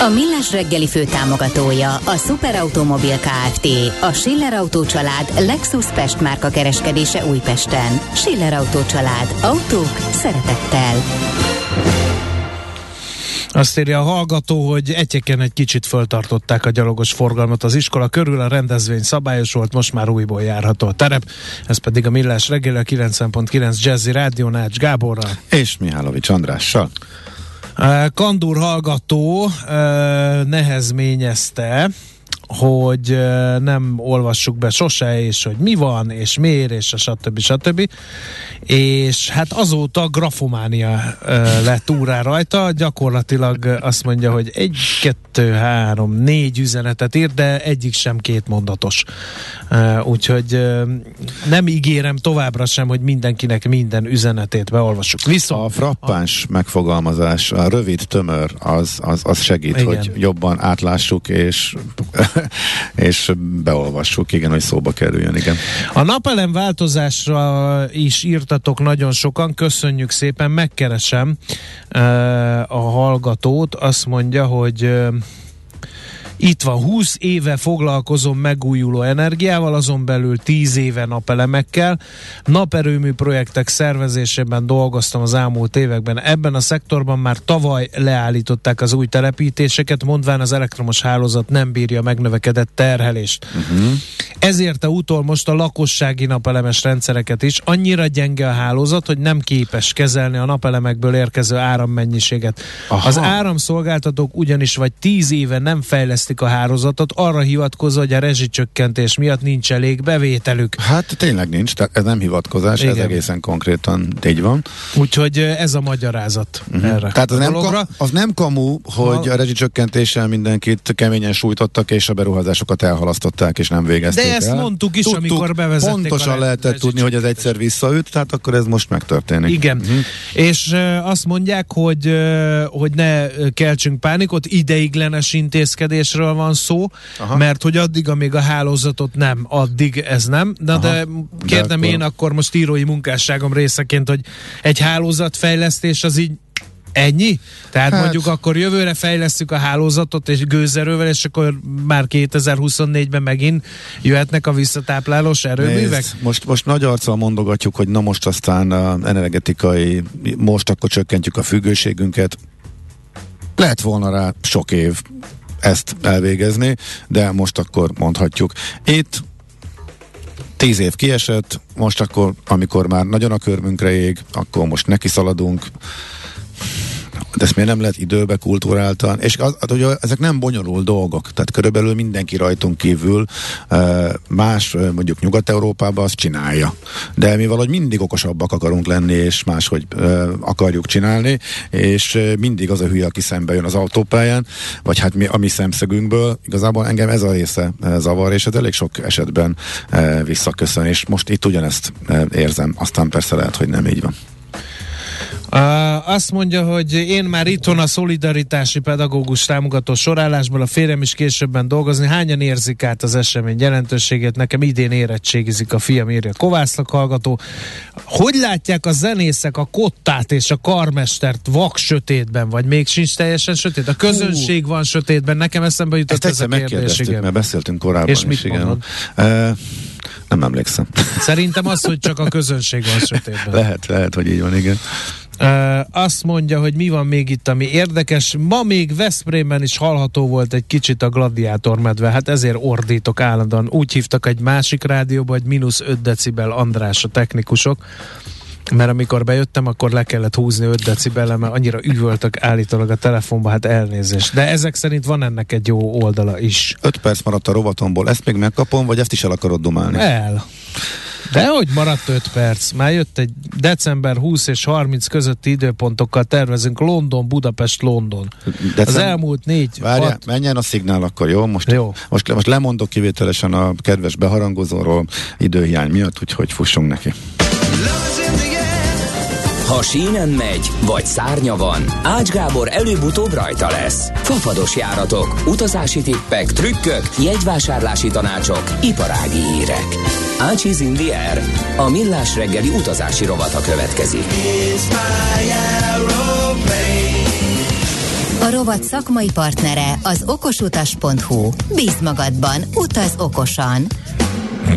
A Millás reggeli fő támogatója a Superautomobil KFT, a Schiller Auto család Lexus Pest márka kereskedése Újpesten. Schiller Auto család. Autók szeretettel. Azt írja a hallgató, hogy egyeken egy kicsit föltartották a gyalogos forgalmat az iskola körül, a rendezvény szabályos volt, most már újból járható a terep. Ez pedig a Millás reggeli a 90.9 Jazzy Rádió Nács Gáborral. És Mihálovics Andrással. Kandur hallgató nehezményezte, hogy nem olvassuk be sose, és hogy mi van, és miért, és a stb. stb. És hát azóta grafománia lett úrá rajta, gyakorlatilag azt mondja, hogy egy, kettő, három, négy üzenetet ír, de egyik sem két mondatos. Úgyhogy nem ígérem továbbra sem, hogy mindenkinek minden üzenetét beolvassuk. Viszont a frappáns a... megfogalmazás, a rövid tömör, az, az, az segít, Igen. hogy jobban átlássuk, és és beolvassuk, igen, hogy szóba kerüljön, igen. A napelem változásra is írtatok nagyon sokan, köszönjük szépen, megkeresem a hallgatót, azt mondja, hogy itt van, 20 éve foglalkozom megújuló energiával, azon belül 10 éve napelemekkel. Naperőmű projektek szervezésében dolgoztam az elmúlt években. Ebben a szektorban már tavaly leállították az új telepítéseket, mondván az elektromos hálózat nem bírja megnövekedett terhelést. Uh-huh. Ezért a utol most a lakossági napelemes rendszereket is. Annyira gyenge a hálózat, hogy nem képes kezelni a napelemekből érkező árammennyiséget. Aha. Az áramszolgáltatók ugyanis vagy 10 éve nem fejlesztik fejlesztik a hálózatot, arra hivatkozva, hogy a rezsicsökkentés miatt nincs elég bevételük. Hát tényleg nincs, tehát ez nem hivatkozás, Igen. ez egészen konkrétan így van. Úgyhogy ez a magyarázat uh-huh. erre. Tehát az nem, ka, az nem kamu, hogy ha... a rezsicsökkentéssel mindenkit keményen sújtottak, és a beruházásokat elhalasztották, és nem végezték De ezt el. mondtuk is, Tudtuk, amikor bevezették Pontosan lehetett tudni, hogy ez egyszer visszaüt, tehát akkor ez most megtörténik. Igen, uh-huh. és uh, azt mondják, hogy, uh, hogy ne keltsünk pánikot, ideiglenes intézkedésre kérdésről van szó, Aha. mert hogy addig, amíg a hálózatot nem, addig ez nem. Na Aha. de kérdem de akkor... én akkor most írói munkásságom részeként, hogy egy hálózatfejlesztés az így Ennyi? Tehát hát. mondjuk akkor jövőre fejlesztjük a hálózatot és gőzerővel, és akkor már 2024-ben megint jöhetnek a visszatáplálós erőművek? Nézd, most, most nagy arccal mondogatjuk, hogy na most aztán a energetikai, most akkor csökkentjük a függőségünket. Lehet volna rá sok év, ezt elvégezni, de most akkor mondhatjuk. Itt tíz év kiesett, most akkor, amikor már nagyon a körmünkre ég, akkor most neki szaladunk, de ezt miért nem lehet időbe kulturáltan? És az, hogy ezek nem bonyolult dolgok, tehát körülbelül mindenki rajtunk kívül más, mondjuk Nyugat-Európában azt csinálja. De mi valahogy mindig okosabbak akarunk lenni, és máshogy akarjuk csinálni, és mindig az a hülye, aki szembe jön az autópályán, vagy hát mi, a mi szemszögünkből, igazából engem ez a része zavar, és ez elég sok esetben visszaköszön, és most itt ugyanezt érzem, aztán persze lehet, hogy nem így van. Azt mondja, hogy én már itthon a szolidaritási pedagógus támogató sorállásból a férjem is későbben dolgozni. Hányan érzik át az esemény jelentőségét? Nekem idén érettségizik a fiam, írja Kovászlak hallgató. Hogy látják a zenészek a kottát és a karmestert vak sötétben, vagy még sincs teljesen sötét? A közönség van sötétben. Nekem eszembe jutott Ezt ez a kérdés. Igen. mert beszéltünk korábban és is. Mit igen. Uh, nem emlékszem. Szerintem az, hogy csak a közönség van sötétben. Lehet, lehet, hogy így van, igen. Uh, azt mondja, hogy mi van még itt, ami érdekes. Ma még Veszprémben is hallható volt egy kicsit a gladiátormedve, hát ezért ordítok állandóan. Úgy hívtak egy másik rádióba, hogy mínusz 5 decibel András a technikusok mert amikor bejöttem, akkor le kellett húzni 5 decibel, mert annyira üvöltök állítólag a telefonba, hát elnézést. De ezek szerint van ennek egy jó oldala is. 5 perc maradt a rovatomból, ezt még megkapom, vagy ezt is el akarod dumálni? El. De hogy maradt 5 perc? Már jött egy december 20 és 30 közötti időpontokkal tervezünk London, Budapest, London. December... Az elmúlt négy, Várjál, hat... menjen a szignál akkor, jó? Most, jó. Most, most lemondok kivételesen a kedves beharangozóról időhiány miatt, úgyhogy fussunk neki. Ha sínen megy, vagy szárnya van, Ács Gábor előbb-utóbb rajta lesz. Fafados járatok, utazási tippek, trükkök, jegyvásárlási tanácsok, iparági hírek. Ácsiz in. A millás reggeli utazási rovata következik. A rovat szakmai partnere az okosutas.hu. Bíz magadban, utaz okosan!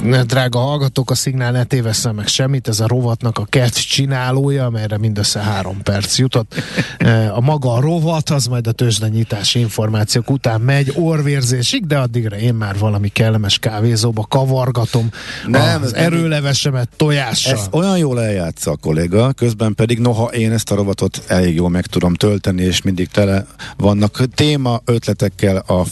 Drága hallgatók, a szignál ne tévesszel meg semmit, ez a rovatnak a kert csinálója, amelyre mindössze három perc jutott. E, a maga a rovat, az majd a tőzsdenyítási információk után megy orvérzésig, de addigra én már valami kellemes kávézóba kavargatom nem, az erőlevesemet tojással. Ez olyan jól eljátsza a kolléga, közben pedig noha én ezt a rovatot elég jól meg tudom tölteni, és mindig tele vannak téma, ötletekkel a,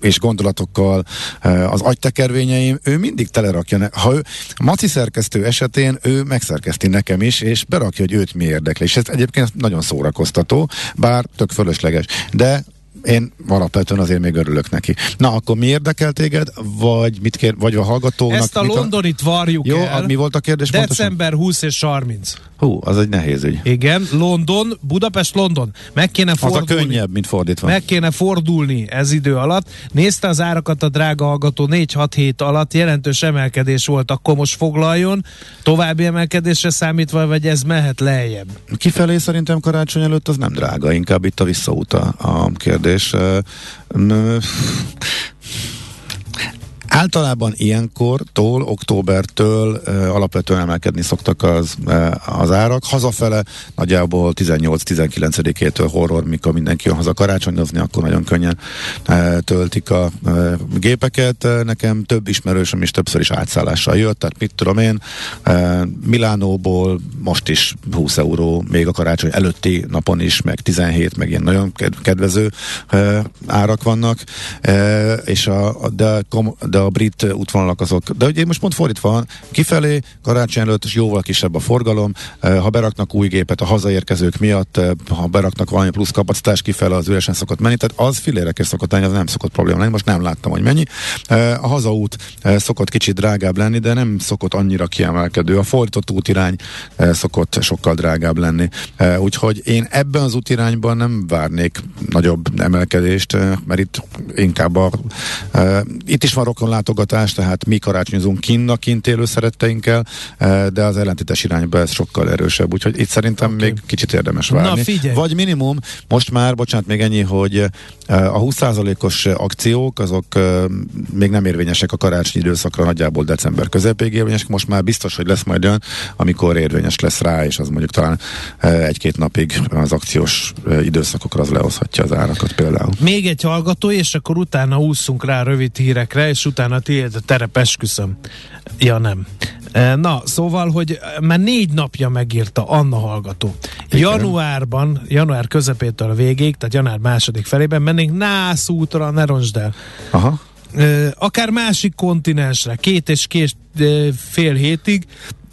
és gondolatokkal e, az agytekervényeim, ő mindig telerakja. Ha ő, a Maci szerkesztő esetén ő megszerkeszti nekem is, és berakja, hogy őt mi érdekli. És ez egyébként nagyon szórakoztató, bár tök fölösleges. De én alapvetően azért még örülök neki. Na, akkor mi érdekel téged, vagy mit kér, vagy a hallgatónak? Ezt a Londonit varjuk Jó, el. mi volt a kérdés? December pontosan? 20 és 30. Hú, az egy nehéz ügy. Igen, London, Budapest, London. Meg kéne fordulni. Az a könnyebb, mint fordítva. Meg kéne fordulni ez idő alatt. Nézte az árakat a drága hallgató 4-6 hét alatt, jelentős emelkedés volt, akkor most foglaljon. További emelkedésre számítva, vagy ez mehet lejjebb? Kifelé szerintem karácsony előtt az nem drága, inkább itt a visszaút a kérdés és Általában ilyenkor, tól, októbertől e, alapvetően emelkedni szoktak az, e, az árak. Hazafele nagyjából 18-19-től horror, mikor mindenki jön haza karácsonyozni, akkor nagyon könnyen e, töltik a e, gépeket. Nekem több ismerősöm is többször is átszállással jött, tehát mit tudom én, e, Milánóból most is 20 euró, még a karácsony előtti napon is, meg 17, meg ilyen nagyon kedvező e, árak vannak, e, és a, de, de a brit útvonalak azok, de ugye most pont fordítva van, kifelé karácsony előtt is jóval kisebb a forgalom, ha beraknak új gépet a hazaérkezők miatt, ha beraknak valami plusz kapacitás kifelé, az üresen szokott menni, tehát az filérekes szokott lenni, az nem szokott probléma lenni, most nem láttam, hogy mennyi. A hazaút szokott kicsit drágább lenni, de nem szokott annyira kiemelkedő. A fordított útirány szokott sokkal drágább lenni. Úgyhogy én ebben az útirányban nem várnék nagyobb emelkedést, mert itt inkább a, itt is van rokon látogatás, tehát mi karácsonyozunk kinn a kint élő szeretteinkkel, eh, de az ellentétes irányba ez sokkal erősebb, úgyhogy itt szerintem okay. még kicsit érdemes várni. Na, figyelj. Vagy minimum, most már, bocsánat, még ennyi, hogy eh, a 20%-os akciók, azok eh, még nem érvényesek a karácsonyi időszakra, nagyjából december közepéig érvényesek, most már biztos, hogy lesz majd olyan, amikor érvényes lesz rá, és az mondjuk talán egy-két napig az akciós időszakokra az lehozhatja az árakat például. Még egy hallgató, és akkor utána úszunk rá rövid hírekre, és utána utána tiéd a terep, esküszöm. Ja, nem. E, na, szóval, hogy már négy napja megírta Anna hallgató. Igen. Januárban, január közepétől a végéig, tehát január második felében mennénk Nász útra, ne el. Aha. E, akár másik kontinensre, két és két e, fél hétig,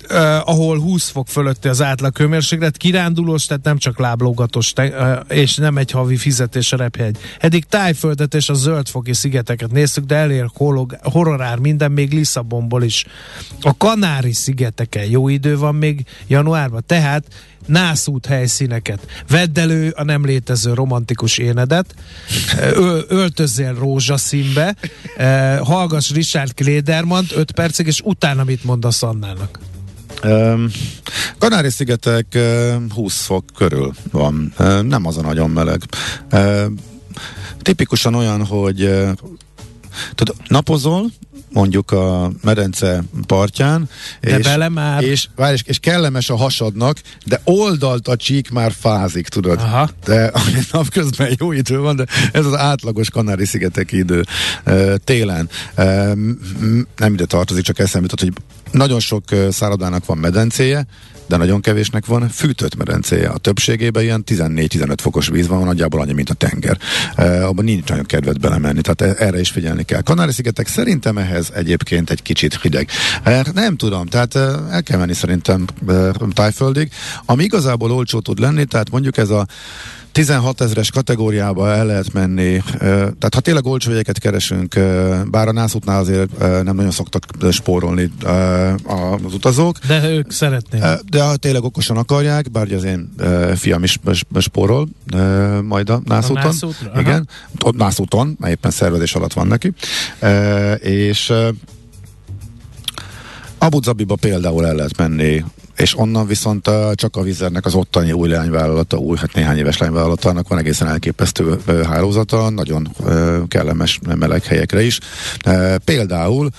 uh, ahol 20 fok fölötti az átlag hőmérséklet, kirándulós, tehát nem csak láblógatós, te, uh, és nem egy havi fizetés a repjegy. Eddig tájföldet és a zöldfoki szigeteket néztük, de elér horrorár minden, még Lisszabonból is. A Kanári szigeteken jó idő van még januárban, tehát nászút helyszíneket. Vedd elő a nem létező romantikus énedet, ö, öltözzél rózsaszínbe, hallgass Richard Kledermant 5 percig, és utána mit mondasz Annának? Kanári-szigetek uh, 20 fok körül van, nem az a nagyon meleg. Tipikusan olyan, hogy tudod, napozol, mondjuk a medence partján, de és, bele már. És, várj, és, és kellemes a hasadnak, de oldalt a csík már fázik, tudod. Aha. De napközben jó idő van, de ez az átlagos Kanári-szigetek idő télen. Nem ide tartozik, csak eszembe jutott, hogy nagyon sok szállodának van medencéje, de nagyon kevésnek van fűtött medencéje. A többségében ilyen 14-15 fokos víz van, nagyjából annyi, mint a tenger. E, abban nincs nagyon kedvet belemenni, tehát erre is figyelni kell. Kanári-szigetek szerintem ehhez egyébként egy kicsit hideg. E, nem tudom, tehát el kell menni szerintem e, tájföldig. Ami igazából olcsó tud lenni, tehát mondjuk ez a 16 ezeres kategóriába el lehet menni, tehát ha tényleg olcsó jegyeket keresünk, bár a nászútnál azért nem nagyon szoktak spórolni az utazók. De ők szeretnék. De ha tényleg okosan akarják, bár az én fiam is spórol majd a nászúton. A nászútra, Igen, nászúton, mert éppen szervezés alatt van neki. És Abu Zabiba például el lehet menni és onnan viszont csak a vizernek az ottani új lányvállalata, új, hát néhány éves lányvállalatának van egészen elképesztő hálózata, nagyon kellemes meleg helyekre is. Például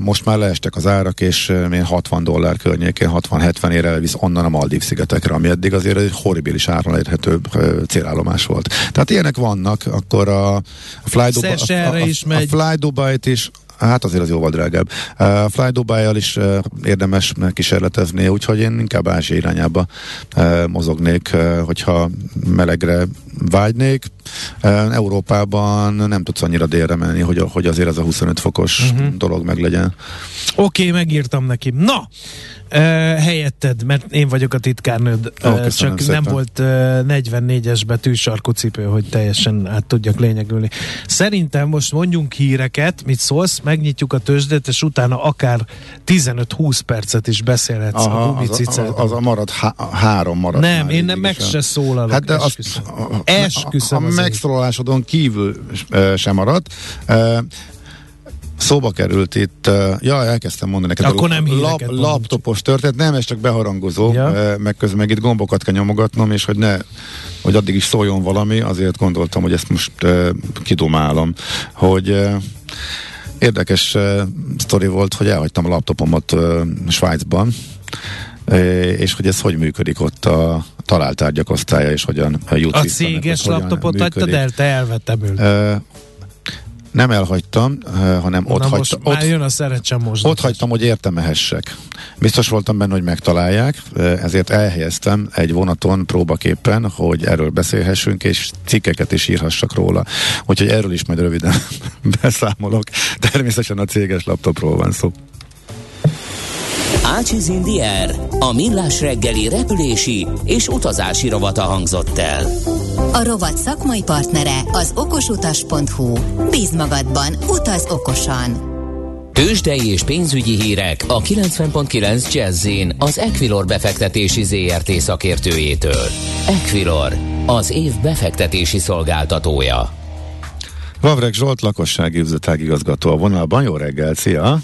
most már leestek az árak, és uh, 60 dollár környékén, 60-70 ére elvisz onnan a Maldív szigetekre, ami eddig azért egy horribilis áron elérhető uh, célállomás volt. Tehát ilyenek vannak, akkor a, a Fly Dubai, a, a, a, a Fly Dubai-t is Hát azért az jóval drágább. Uh, Fly dubai is uh, érdemes kísérletezni, úgyhogy én inkább Ázsia irányába uh, mozognék, uh, hogyha melegre vágynék. Európában nem tudsz annyira délre menni, hogy, hogy azért ez a 25 fokos uh-huh. dolog meg legyen. Oké, okay, megírtam neki. Na, helyetted, mert én vagyok a titkárnőd, uh, csak szépen. nem volt uh, 44-es betű sarkú cipő, hogy teljesen át tudjak lényegülni. Szerintem most mondjunk híreket, mit szólsz, megnyitjuk a tőzsdét, és utána akár 15-20 percet is beszélhetsz Aha, a az, az, az a marad há, három marad. Nem, én nem meg se szólalok. Hát de. Azt, esküszöm a, a, megszólalásodon kívül sem marad. Uh, Szóba került itt, ja, elkezdtem mondani neked. Akkor nem lap, Laptopos történet, nem, ez csak beharangozó, ja. meg közben meg itt gombokat kell nyomogatnom, és hogy ne, hogy addig is szóljon valami, azért gondoltam, hogy ezt most uh, kidomálom, hogy uh, érdekes uh, sztori volt, hogy elhagytam a laptopomat uh, Svájcban, és hogy ez hogy működik ott a találtárgyak osztálya, és hogyan jut A céges laptopot hagytad el, te elvettem nem elhagytam, hanem ott, hagytam, most ott, jön a ott hagytam, hogy értemehessek. Biztos voltam benne, hogy megtalálják, ezért elhelyeztem egy vonaton próbaképpen, hogy erről beszélhessünk, és cikkeket is írhassak róla. Úgyhogy erről is majd röviden beszámolok. Természetesen a céges laptopról van szó. Ácsiz Indier, a millás reggeli repülési és utazási rovata hangzott el. A rovat szakmai partnere az okosutas.hu. Bíz magadban, utaz okosan! Tőzsdei és pénzügyi hírek a 90.9 jazz az Equilor befektetési ZRT szakértőjétől. Equilor, az év befektetési szolgáltatója. Vavreg Zsolt, lakossági üzletág igazgató a vonalban. Jó reggel, szia!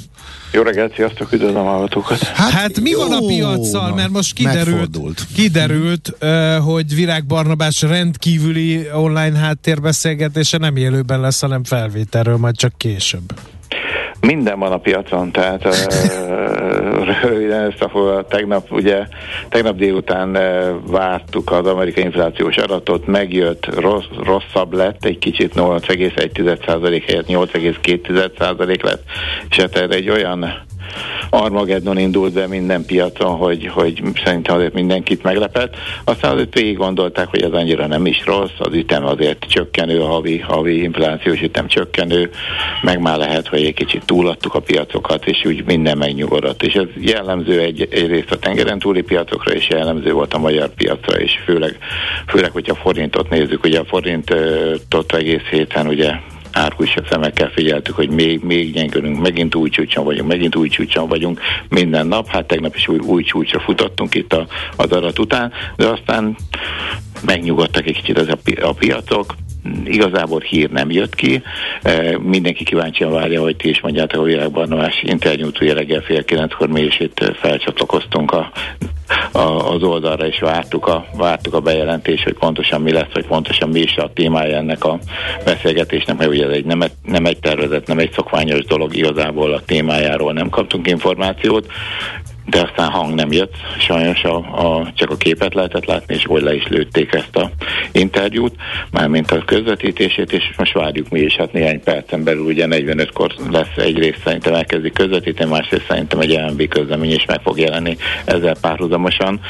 Jó reggelt, sziasztok, üdvözlöm a hallgatókat. Hát, hát mi jó, van a piaccal, mert most kiderült, kiderült hogy Virág Barnabás rendkívüli online háttérbeszélgetése nem élőben lesz, hanem felvételről, majd csak később. Minden van a piacon, tehát röviden ezt a tegnap, ugye, tegnap délután vártuk az amerikai inflációs adatot, megjött, rossz, rosszabb lett, egy kicsit 8,1% helyett 8,2% lett, és hát ez egy olyan Armageddon indult be minden piacon, hogy, hogy szerintem azért mindenkit meglepett. Aztán azért végig gondolták, hogy ez annyira nem is rossz, az ütem azért csökkenő, a havi, havi inflációs ütem csökkenő, meg már lehet, hogy egy kicsit túladtuk a piacokat, és úgy minden megnyugodott. És ez jellemző egy, egyrészt a tengeren túli piacokra, és jellemző volt a magyar piacra, és főleg, főleg hogyha forintot nézzük, ugye a forintot egész héten ugye árkusabb szemekkel figyeltük, hogy még, még gyengülünk, megint új csúcson vagyunk, megint új csúcson vagyunk minden nap. Hát tegnap is új, új csúcsra futottunk itt a, az adat után, de aztán megnyugodtak egy kicsit az a, pi- a piacok, igazából hír nem jött ki. E, mindenki kíváncsian várja, hogy ti is mondjátok a világbarnavás interjút, ugye reggel fél kilenckor mi is itt felcsatlakoztunk a, a, az oldalra, és vártuk a, vártuk a bejelentést, hogy pontosan mi lesz, vagy pontosan mi is a témája ennek a beszélgetésnek, mert ugye ez egy, nem, nem egy tervezet, nem egy szokványos dolog, igazából a témájáról nem kaptunk információt de aztán hang nem jött, sajnos a, a, csak a képet lehetett látni, és úgy le is lőtték ezt a interjút, mármint a közvetítését, és most várjuk mi is, hát néhány percen belül ugye 45-kor lesz egyrészt szerintem elkezdi közvetíteni, másrészt szerintem egy LMB közlemény is meg fog jelenni ezzel párhuzamosan,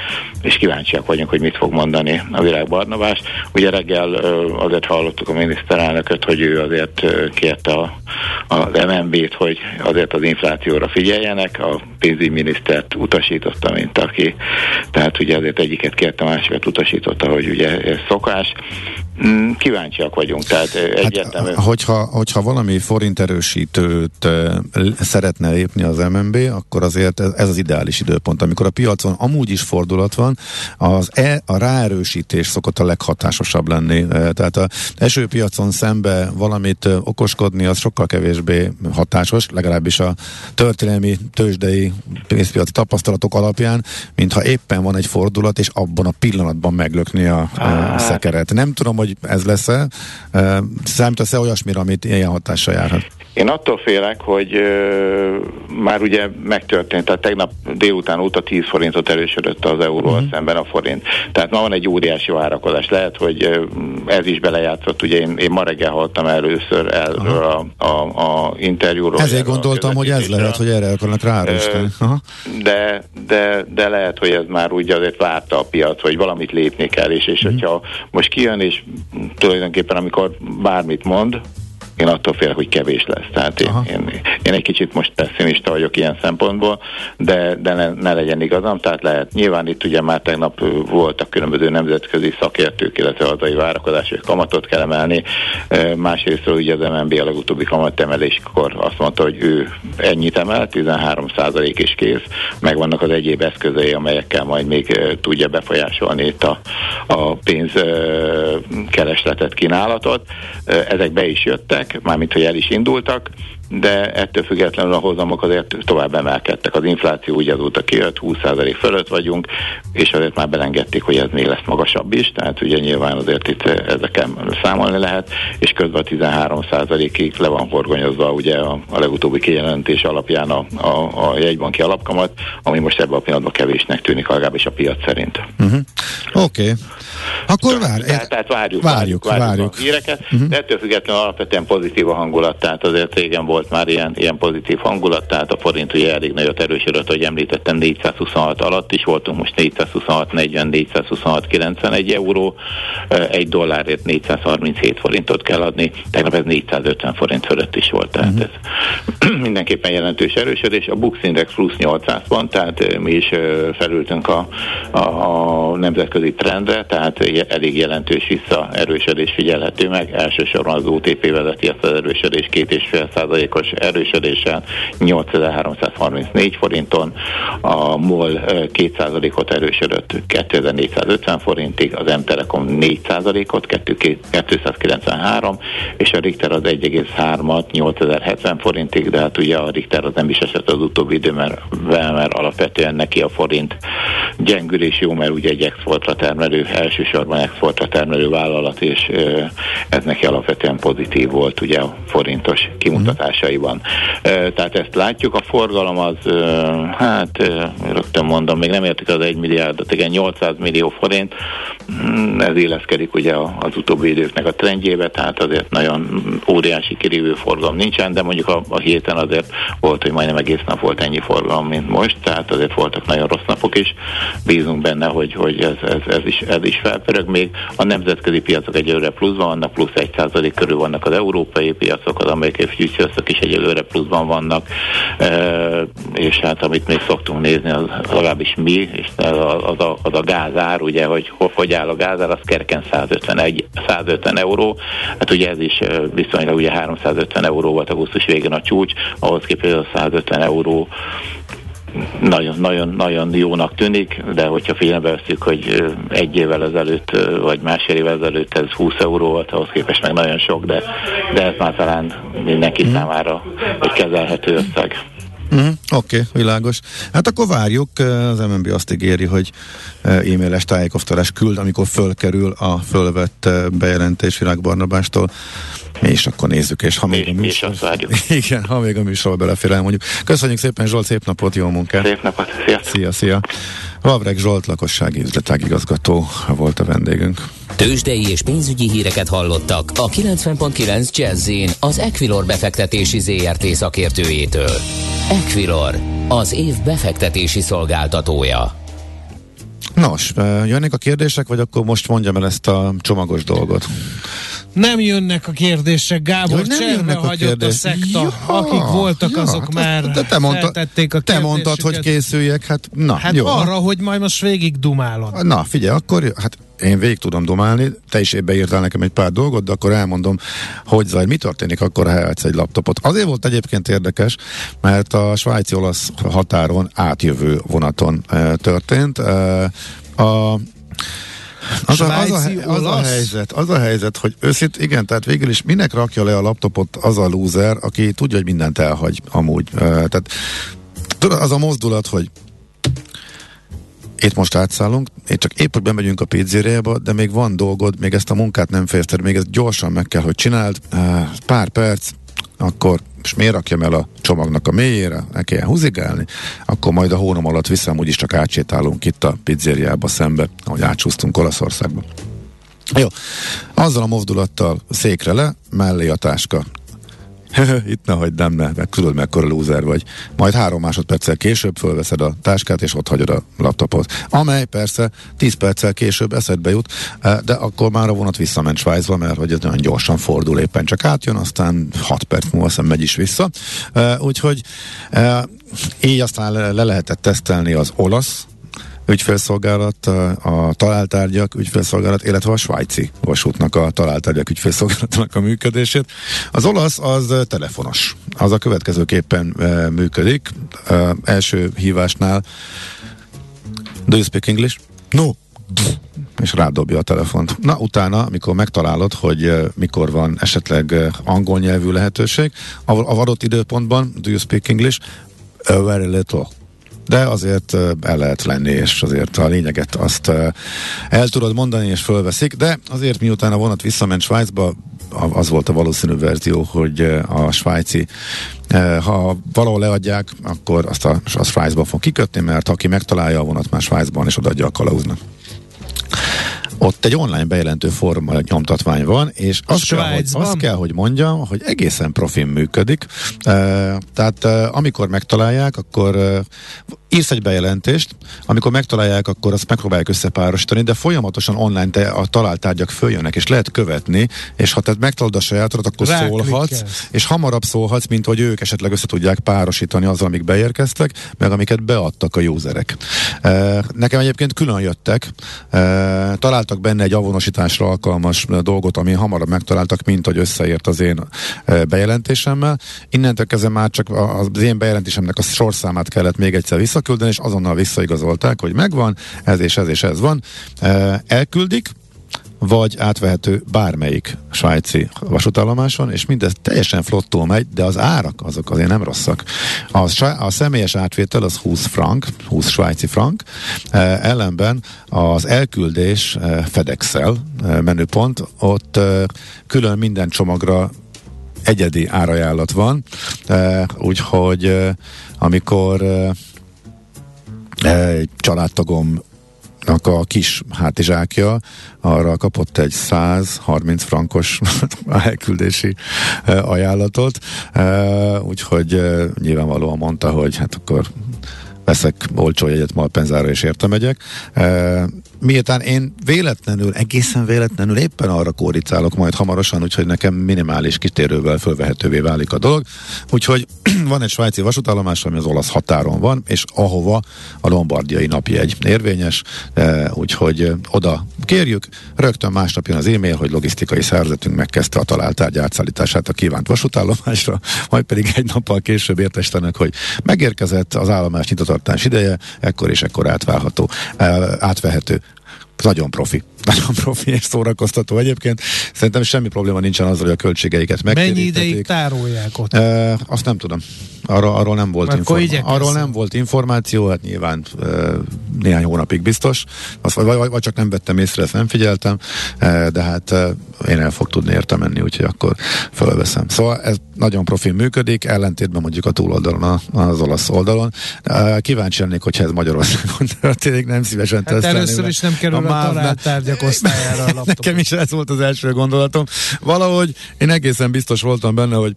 és kíváncsiak vagyunk, hogy mit fog mondani a Virág Barnabás. Ugye reggel azért hallottuk a miniszterelnököt, hogy ő azért kérte a, az MNB-t, hogy azért az inflációra figyeljenek, a pénzügyminisztert utasította, mint aki. Tehát ugye azért egyiket kérte, másikat utasította, hogy ugye ez szokás. Mm, kíváncsiak vagyunk, tehát egyértelmű. Hát, hogyha, hogyha valami forint erősítőt szeretne lépni az MNB, akkor azért ez, ez az ideális időpont. Amikor a piacon amúgy is fordulat van, az e, a ráerősítés szokott a leghatásosabb lenni. Tehát a esőpiacon szembe valamit okoskodni, az sokkal kevésbé hatásos, legalábbis a történelmi tőzsdei pénzpiaci tapasztalatok alapján, mintha éppen van egy fordulat, és abban a pillanatban meglökni a, a szekeret. Nem tudom, hogy hogy ez lesz-e. Számítasz-e olyasmire, amit ilyen hatással járhat? Én attól félek, hogy ö, már ugye megtörtént, tehát tegnap délután óta 10 forintot erősödött az euróval uh-huh. szemben a forint. Tehát ma van egy óriási várakozás. Lehet, hogy ö, ez is belejátszott. Ugye én, én ma reggel hallottam először erről a, a, a interjúról. Ezért gondoltam, hogy ez lehet, hogy erre akarnak ráerősíteni. De, de, de lehet, hogy ez már úgy azért várta a piac, hogy valamit lépni kell, és, és uh-huh. hogyha most kijön, és tulajdonképpen amikor bármit mond, én attól félek, hogy kevés lesz. Tehát én, én, én egy kicsit most pessimista vagyok ilyen szempontból, de, de ne, ne legyen igazam, tehát lehet. Nyilván itt ugye már tegnap voltak különböző nemzetközi szakértők, illetve hazai várakozás, hogy kamatot kell emelni. Másrészt ugye az MNB a legutóbbi kamatemeléskor azt mondta, hogy ő ennyit emel, 13 is kész, megvannak az egyéb eszközei, amelyekkel majd még tudja befolyásolni itt a, a pénzkeresletet, kínálatot. Ezek be is jöttek, mármint hogy el is indultak, de ettől függetlenül a hozamok azért tovább emelkedtek. Az infláció úgy azóta kijött, 20% fölött vagyunk, és azért már belengedték, hogy ez még lesz magasabb is, tehát ugye nyilván azért itt ezeken számolni lehet, és közben a 13%-ig le van horgonyozva ugye a, a legutóbbi kijelentés alapján a, a, a jegybanki alapkamat, ami most ebben a pillanatban kevésnek tűnik, legalábbis a piac szerint. Uh-huh. Oké. Okay. Akkor vár, tehát, tehát várjuk, várjuk, várjuk, várjuk. a híreket, uh-huh. de ettől függetlenül alapvetően pozitív a hangulat, tehát azért régen volt volt már ilyen, ilyen pozitív hangulat, tehát a forint ugye elég nagyot erősödött, hogy említettem 426 alatt is voltunk, most 426, 40, 426, 91 euró, egy dollárért 437 forintot kell adni, tegnap ez 450 forint fölött is volt, tehát uh-huh. ez mindenképpen jelentős erősödés, a Bux Index plusz 800 van, tehát mi is felültünk a, a, a nemzetközi trendre, tehát elég jelentős visszaerősödés figyelhető meg, elsősorban az OTP vezeti ezt az erősödés 2,5 os erősödéssel 8334 forinton, a MOL 2%-ot erősödött 2450 forintig, az M-Telekom 4%-ot 293, és a Richter az 1,3-at 8070 forintig, de hát ugye a Richter az nem is esett az utóbbi mert mert alapvetően neki a forint gyengülés jó, mert ugye egy exportra termelő, elsősorban exportra termelő vállalat, és ez neki alapvetően pozitív volt ugye a forintos kimutatás kimutatásaiban. Tehát ezt látjuk, a forgalom az, hát rögtön mondom, még nem értik az 1 milliárdot, igen, 800 millió forint, mm, ez illeszkedik ugye az utóbbi időknek a trendjébe, tehát azért nagyon óriási kirívő forgalom nincsen, de mondjuk a, a héten azért volt, hogy majdnem egész nap volt ennyi forgalom, mint most, tehát azért voltak nagyon rossz napok is. Bízunk benne, hogy, hogy ez, ez, ez, is, ez is felpörög. Még a nemzetközi piacok egyelőre pluszban vannak, plusz 1% körül vannak az európai piacok, az amerikai futures is egyelőre pluszban vannak, és hát amit még szoktunk nézni, az legalábbis mi, és az a, az a gázár, ugye, hogy hogy áll a gázár, az kerken 151, 150 euró, hát ugye ez is viszonylag ugye 350 euró volt augusztus végén a csúcs, ahhoz képest a 150 euró nagyon, nagyon, nagyon jónak tűnik, de hogyha figyelembe veszük, hogy egy évvel ezelőtt, vagy másfél évvel ezelőtt ez 20 euró volt, ahhoz képest meg nagyon sok, de, de ez már talán mindenki mm. számára egy kezelhető összeg. Uh-huh, Oké, okay, világos. Hát akkor várjuk, az MNB azt ígéri, hogy e-mailes tájékoztatás küld, amikor fölkerül a fölvett bejelentés Virág Barnabástól. Is akkor nézzük, és ha még a műsor... Igen, ha még a műsorba belefér elmondjuk. Köszönjük szépen Zsolt, szép napot, jó munkát! Szép napot, szia! Szia, szia! Vavreg Zsolt, lakossági üzletágigazgató volt a vendégünk. Tőzsdei és pénzügyi híreket hallottak a 90.9 jazz az Equilor befektetési ZRT szakértőjétől. Equilor, az év befektetési szolgáltatója. Nos, jönnek a kérdések, vagy akkor most mondjam el ezt a csomagos dolgot? Nem jönnek a kérdések, Gábor, ja, nem jönnek a hagyott kérdés. a szekta, ja, akik voltak, ja, azok hát már te, te mondta, a Te mondtad, hogy készüljek, hát na, Hát jó. arra, hogy majd most végig dumálod. Na, figyelj, akkor hát én végig tudom dumálni, te is éppen írtál nekem egy pár dolgot, de akkor elmondom, hogy zaj, mi történik akkor, ha elhetsz egy laptopot. Azért volt egyébként érdekes, mert a svájci-olasz határon átjövő vonaton e, történt. E, a az a, az, a, az a helyzet, az a helyzet, hogy őszint, igen, tehát végül is minek rakja le a laptopot az a lúzer, aki tudja, hogy mindent elhagy amúgy. Tehát tudod, az a mozdulat, hogy itt most átszállunk, én csak épp, hogy bemegyünk a pizzériába, de még van dolgod, még ezt a munkát nem fejezted, még ezt gyorsan meg kell, hogy csináld, pár perc, akkor és miért rakjam el a csomagnak a mélyére, ne kelljen húzigálni, akkor majd a hónom alatt vissza, úgyis csak átsétálunk itt a pizzériába szembe, ahogy átsúsztunk Olaszországba. Jó, azzal a mozdulattal székre le, mellé a táska. itt nehogy nem, ne, meg tudod mekkora lúzer vagy. Majd három másodperccel később fölveszed a táskát, és ott hagyod a laptopot. Amely persze 10 perccel később eszedbe jut, eh, de akkor már a vonat visszament Svájcba, mert hogy ez nagyon gyorsan fordul, éppen csak átjön, aztán 6 perc múlva aztán megy is vissza. Eh, úgyhogy eh, így aztán le lehetett tesztelni az olasz ügyfélszolgálat, a találtárgyak ügyfélszolgálat, illetve a svájci vasútnak a találtárgyak ügyfélszolgálatnak a működését. Az olasz az telefonos. Az a következőképpen működik. Első hívásnál Do you speak English? No. És rádobja a telefont. Na, utána, amikor megtalálod, hogy mikor van esetleg angol nyelvű lehetőség, a, a adott időpontban, do you speak English? A very little de azért el lehet lenni, és azért a lényeget azt el tudod mondani, és fölveszik, de azért miután a vonat visszament Svájcba, az volt a valószínű verzió, hogy a svájci ha valahol leadják, akkor azt a, a Svájcba fog kikötni, mert aki megtalálja a vonat már Svájcban, és odaadja a kalauznak ott egy online bejelentő forma nyomtatvány van, és azt kell, hogy, azt kell, hogy mondjam, hogy egészen profin működik. Tehát amikor megtalálják, akkor írsz egy bejelentést, amikor megtalálják, akkor azt megpróbálják összepárosítani, de folyamatosan online te a találtárgyak följönnek, és lehet követni, és ha te megtalálod a sajátodat, akkor Rá szólhatsz, klikkelsz. és hamarabb szólhatsz, mint hogy ők esetleg össze tudják párosítani azzal, amik beérkeztek, meg amiket beadtak a userek. Nekem egyébként külön jöttek, e, találtak benne egy avonosításra alkalmas dolgot, ami hamarabb megtaláltak, mint hogy összeért az én bejelentésemmel. Innentől kezdve már csak az én bejelentésemnek a sorszámát kellett még egyszer vissza visszaküldeni, és azonnal visszaigazolták, hogy megvan, ez és ez és ez van. Elküldik, vagy átvehető bármelyik svájci vasútállomáson, és mindez teljesen flottul megy, de az árak azok azért nem rosszak. A, a személyes átvétel az 20 frank, 20 svájci frank, ellenben az elküldés FedEx-el menüpont, ott külön minden csomagra egyedi árajánlat van, úgyhogy amikor egy családtagom a kis hátizsákja, arra kapott egy 130 frankos elküldési ajánlatot, úgyhogy nyilvánvalóan mondta, hogy hát akkor veszek olcsó jegyet Malpenzára és érte. Miután én véletlenül, egészen véletlenül éppen arra kóricálok majd hamarosan, úgyhogy nekem minimális kitérővel fölvehetővé válik a dolog. Úgyhogy van egy svájci vasútállomás, ami az olasz határon van, és ahova a lombardiai napjegy érvényes, úgyhogy oda kérjük, rögtön másnap jön az e-mail, hogy logisztikai szervezetünk megkezdte a találtárgy átszállítását a kívánt vasútállomásra, majd pedig egy nappal később értestenek, hogy megérkezett az állomás nyitottartás ideje, ekkor és ekkor átválható, átvehető nagyon profi. Nagyon profi és szórakoztató egyébként. Szerintem semmi probléma nincsen azzal, hogy a költségeiket Mennyi ideig tárolják ott? E, azt nem tudom. Arról, arról nem volt információ. Arról nem volt információ, hát nyilván e, néhány hónapig biztos. Azt, vagy, vagy, vagy csak nem vettem észre, ezt nem figyeltem, e, de hát e, én el fog tudni érte menni, úgyhogy akkor fölveszem. Szóval ez nagyon profin működik, ellentétben mondjuk a túloldalon, az olasz oldalon. E, kíváncsi lennék, hogyha ez Magyarországon történik, nem szívesen hát először is nem kerül a, a találtárgyak osztályára a laptop. Nekem is ez volt az első gondolatom. Valahogy én egészen biztos voltam benne, hogy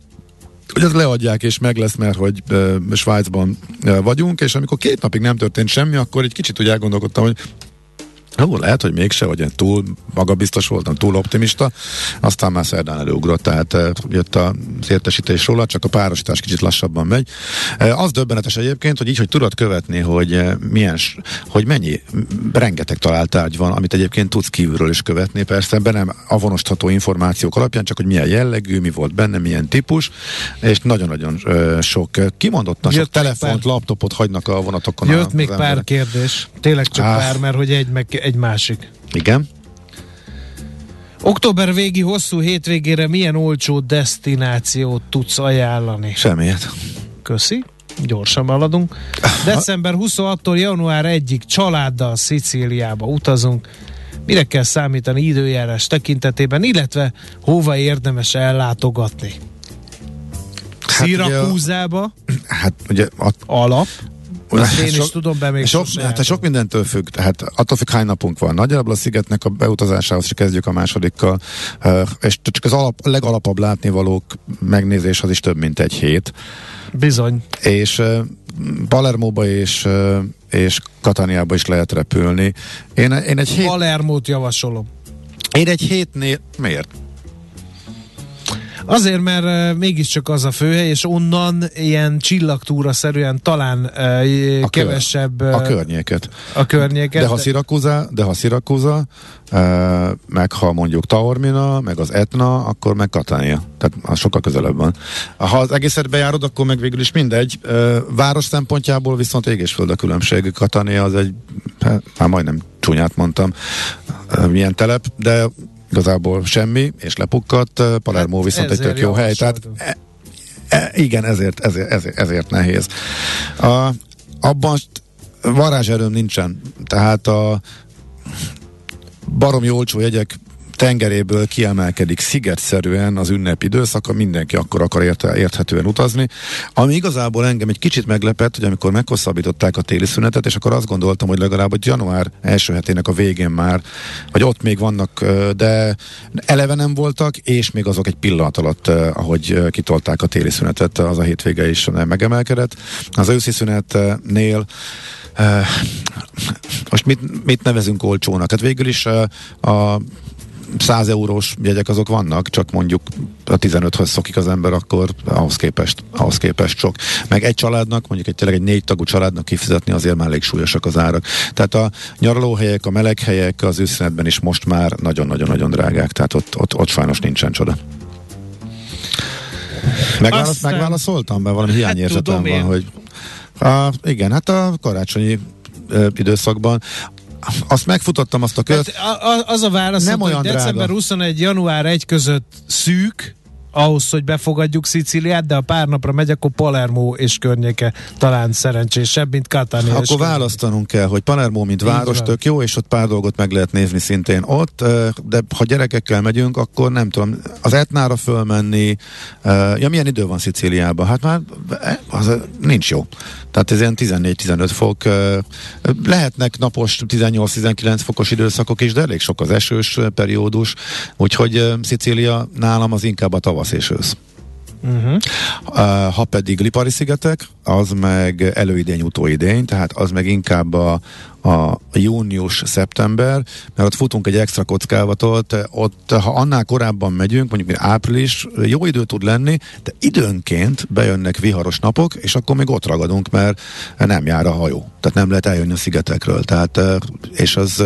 hogy ezt leadják és meg lesz, mert hogy uh, Svájcban uh, vagyunk, és amikor két napig nem történt semmi, akkor egy kicsit úgy elgondolkodtam, hogy Ó, lehet, hogy mégse, vagy én túl magabiztos voltam, túl optimista, aztán már szerdán előugrott, tehát e, jött az értesítés róla, csak a párosítás kicsit lassabban megy. E, az döbbenetes egyébként, hogy így, hogy tudod követni, hogy e, milyen, hogy mennyi, rengeteg találtárgy van, amit egyébként tudsz kívülről is követni, persze, be nem avonosítható információk alapján, csak hogy milyen jellegű, mi volt benne, milyen típus, és nagyon-nagyon sok, kimondottan sok telefont, pár... laptopot hagynak a vonatokon. Jött a, még pár emberek. kérdés, tényleg csak ah. pár, mert hogy egy meg egy másik. Igen. Október végi hosszú hétvégére milyen olcsó destinációt tudsz ajánlani? Semmiet. Köszi. Gyorsan haladunk. December 26-tól január 1-ig családdal Szicíliába utazunk. Mire kell számítani időjárás tekintetében, illetve hova érdemes ellátogatni? Hát Szirakúzába? Hát ugye... A, alap. Ezt én sok, is tudom, be még sok, hát sok mindentől függ, tehát attól függ, hány napunk van. Nagyjából a szigetnek a beutazásához csak kezdjük a másodikkal, és csak az alap, legalapabb látnivalók megnézés az is több, mint egy hét. Bizony. És Palermóba és, és Kataniába is lehet repülni. Én, én egy hét... Palermót javasolom. Én egy hétnél... Miért? Azért, mert mégiscsak az a főhely, és onnan ilyen csillagtúra szerűen talán a kevesebb... Uh, a környéket. A környéket. De ha Szirakuza, de ha Szirakuza, uh, meg ha mondjuk Taormina, meg az Etna, akkor meg Katania. Tehát az sokkal közelebb van. Ha az egészet bejárod, akkor meg végül is mindegy. Város szempontjából viszont ég és föld a különbség. Katania az egy, hát, már majdnem csúnyát mondtam, milyen telep, de igazából semmi, és lepukkadt. Palermo hát viszont egy tök jó hely, tehát e, e, igen, ezért, ezért, ezért, ezért nehéz. A, abban varázserőm nincsen, tehát a baromi olcsó jegyek tengeréből kiemelkedik szigetszerűen az ünnepi időszaka, mindenki akkor akar érte, érthetően utazni. Ami igazából engem egy kicsit meglepett, hogy amikor meghosszabbították a téli szünetet, és akkor azt gondoltam, hogy legalább hogy január első hetének a végén már, vagy ott még vannak, de eleve nem voltak, és még azok egy pillanat alatt, ahogy kitolták a téli szünetet, az a hétvége is megemelkedett. Az őszi szünetnél most mit, mit nevezünk olcsónak? Hát végül is a 100 eurós jegyek azok vannak, csak mondjuk a 15-höz szokik az ember, akkor ahhoz képest, ahhoz képest sok. Meg egy családnak, mondjuk egy tényleg egy négy tagú családnak kifizetni azért már elég súlyosak az árak. Tehát a nyaralóhelyek, a meleghelyek az őszínetben is most már nagyon-nagyon-nagyon drágák, tehát ott, ott, ott sajnos nincsen csoda. Megválasz, Aztán... Megválaszoltam, mert valami hiányérzetem hát, van, hogy a, igen, hát a karácsonyi időszakban azt megfutottam azt a kört. Hát, az a válasz, nem hogy olyan december drága. 21. január 1 között szűk, ahhoz, hogy befogadjuk Szicíliát, de a pár napra megy, akkor Palermo és környéke talán szerencsésebb, mint Catania. Akkor választanunk kell, hogy Palermo, mint Így város van. tök jó, és ott pár dolgot meg lehet nézni szintén ott, de ha gyerekekkel megyünk, akkor nem tudom, az Etnára fölmenni, ja milyen idő van Szicíliában? Hát már az nincs jó. Tehát ez ilyen 14-15 fok. Lehetnek napos 18-19 fokos időszakok is, de elég sok az esős periódus, úgyhogy Szicília nálam az inkább a tavasz és ősz. Uh-huh. Ha pedig Lipari-szigetek, az meg előidény, utóidény, tehát az meg inkább a, a június-szeptember, mert ott futunk egy extra kockávatot, ott ha annál korábban megyünk, mondjuk mint április, jó idő tud lenni, de időnként bejönnek viharos napok, és akkor még ott ragadunk, mert nem jár a hajó. Tehát nem lehet eljönni a szigetekről. Tehát, és az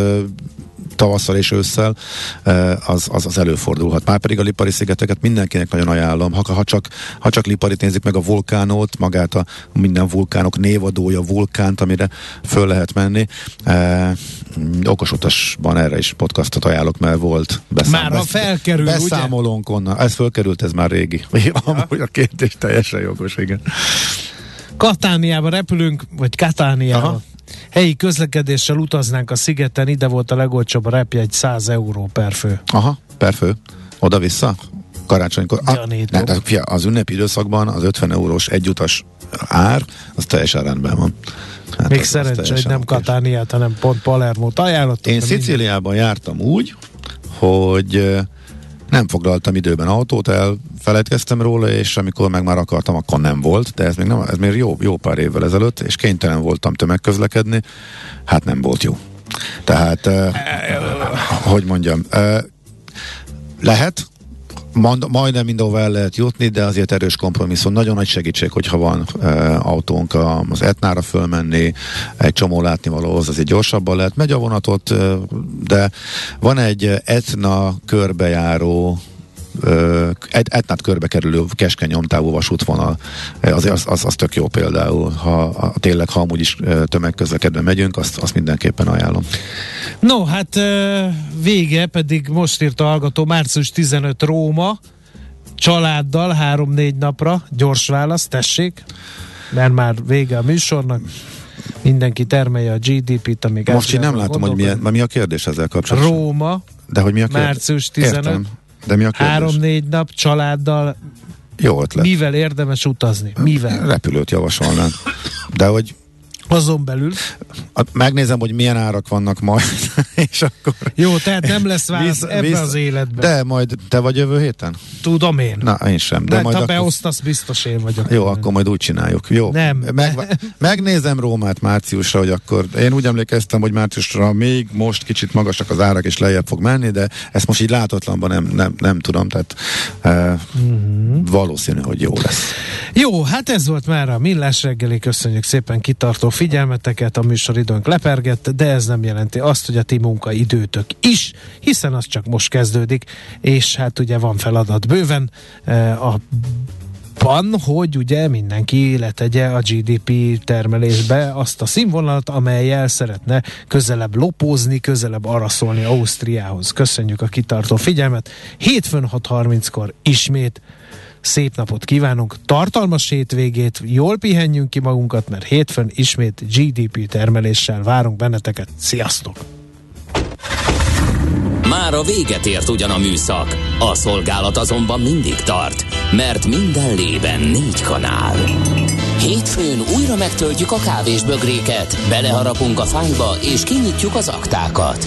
tavasszal és ősszel, az, az, az előfordulhat. Már pedig a Lipari szigeteket mindenkinek nagyon ajánlom. Ha, ha, csak, ha csak Liparit nézik meg a vulkánot, magát a minden vulkánok névadója, vulkánt, amire föl lehet menni. E, okos utasban erre is podcastot ajánlok, mert volt beszám, Már a felkerül, beszámolónk ugye? onnan. Ez fölkerült, ez már régi. Ja. Amúgy a kérdés teljesen jogos, igen. Katániába repülünk, vagy Katániába. Aha. Helyi közlekedéssel utaznánk a szigeten, ide volt a legolcsóbb a repjegy 100 euró per fő. Aha, per fő. Oda-vissza? Karácsonykor. Ah, ne, de, fia, az ünnepi időszakban az 50 eurós egyutas ár, az teljesen rendben van. Hát Még szerencsé, hogy nem Katániát, hanem pont Palermo-t ajánlottam. Én Szicíliában minden... jártam úgy, hogy nem foglaltam időben autót, elfelejtkeztem róla, és amikor meg már akartam, akkor nem volt, de ez még, nem, ez még jó, jó pár évvel ezelőtt, és kénytelen voltam tömegközlekedni, hát nem volt jó. Tehát, uh, hogy mondjam, uh, lehet, Mond, majdnem mindenhova el lehet jutni, de azért erős kompromisszum. Nagyon nagy segítség, hogyha van e, autónk az Etnára fölmenni, egy csomó látnivalóhoz azért gyorsabban lehet. Megy a vonatot, e, de van egy Etna körbejáró egy etnát körbe kerülő keskeny nyomtávú vasútvonal, az, az, az, az tök jó például, ha ha tényleg, ha amúgy is tömegközlekedve megyünk, azt, azt mindenképpen ajánlom. No, hát vége, pedig most írt a hallgató, március 15 Róma, családdal három-négy napra, gyors válasz, tessék, mert már vége a műsornak mindenki termelje a GDP-t, amíg Most én nem látom, hogy milyen, mi a kérdés ezzel kapcsolatban. Róma, de hogy mi a kérdés? Március 15. Értem. De mi a kérdés? Három-négy nap családdal jó ötlet. Mivel érdemes utazni? Mivel? Repülőt javasolnám. De hogy azon belül. Megnézem, hogy milyen árak vannak majd, és akkor... Jó, tehát nem lesz válasz ebben visz, az életben. De majd te vagy jövő héten? Tudom én. Na, én sem. De, de majd ha akkor... beosztasz, biztos én vagyok. Jó, akkor majd úgy csináljuk. Jó. Nem. Meg, megnézem Rómát márciusra, hogy akkor én úgy emlékeztem, hogy márciusra még most kicsit magasak az árak, és lejjebb fog menni, de ezt most így látotlanban nem, nem, nem tudom, tehát uh, uh-huh. valószínű, hogy jó lesz. Jó, hát ez volt már a Millás reggeli, köszönjük szépen kitartó figyelmeteket, a műsoridőnk lepergett, de ez nem jelenti azt, hogy a ti munkaidőtök is, hiszen az csak most kezdődik, és hát ugye van feladat bőven eh, a van, hogy ugye mindenki letegye a GDP termelésbe azt a színvonalat, amelyel szeretne közelebb lopózni, közelebb araszolni Ausztriához. Köszönjük a kitartó figyelmet. Hétfőn 6.30-kor ismét szép napot kívánunk, tartalmas hétvégét, jól pihenjünk ki magunkat, mert hétfőn ismét GDP termeléssel várunk benneteket. Sziasztok! Már a véget ért ugyan a műszak, a szolgálat azonban mindig tart, mert minden lében négy kanál. Hétfőn újra megtöltjük a kávésbögréket, beleharapunk a fányba és kinyitjuk az aktákat.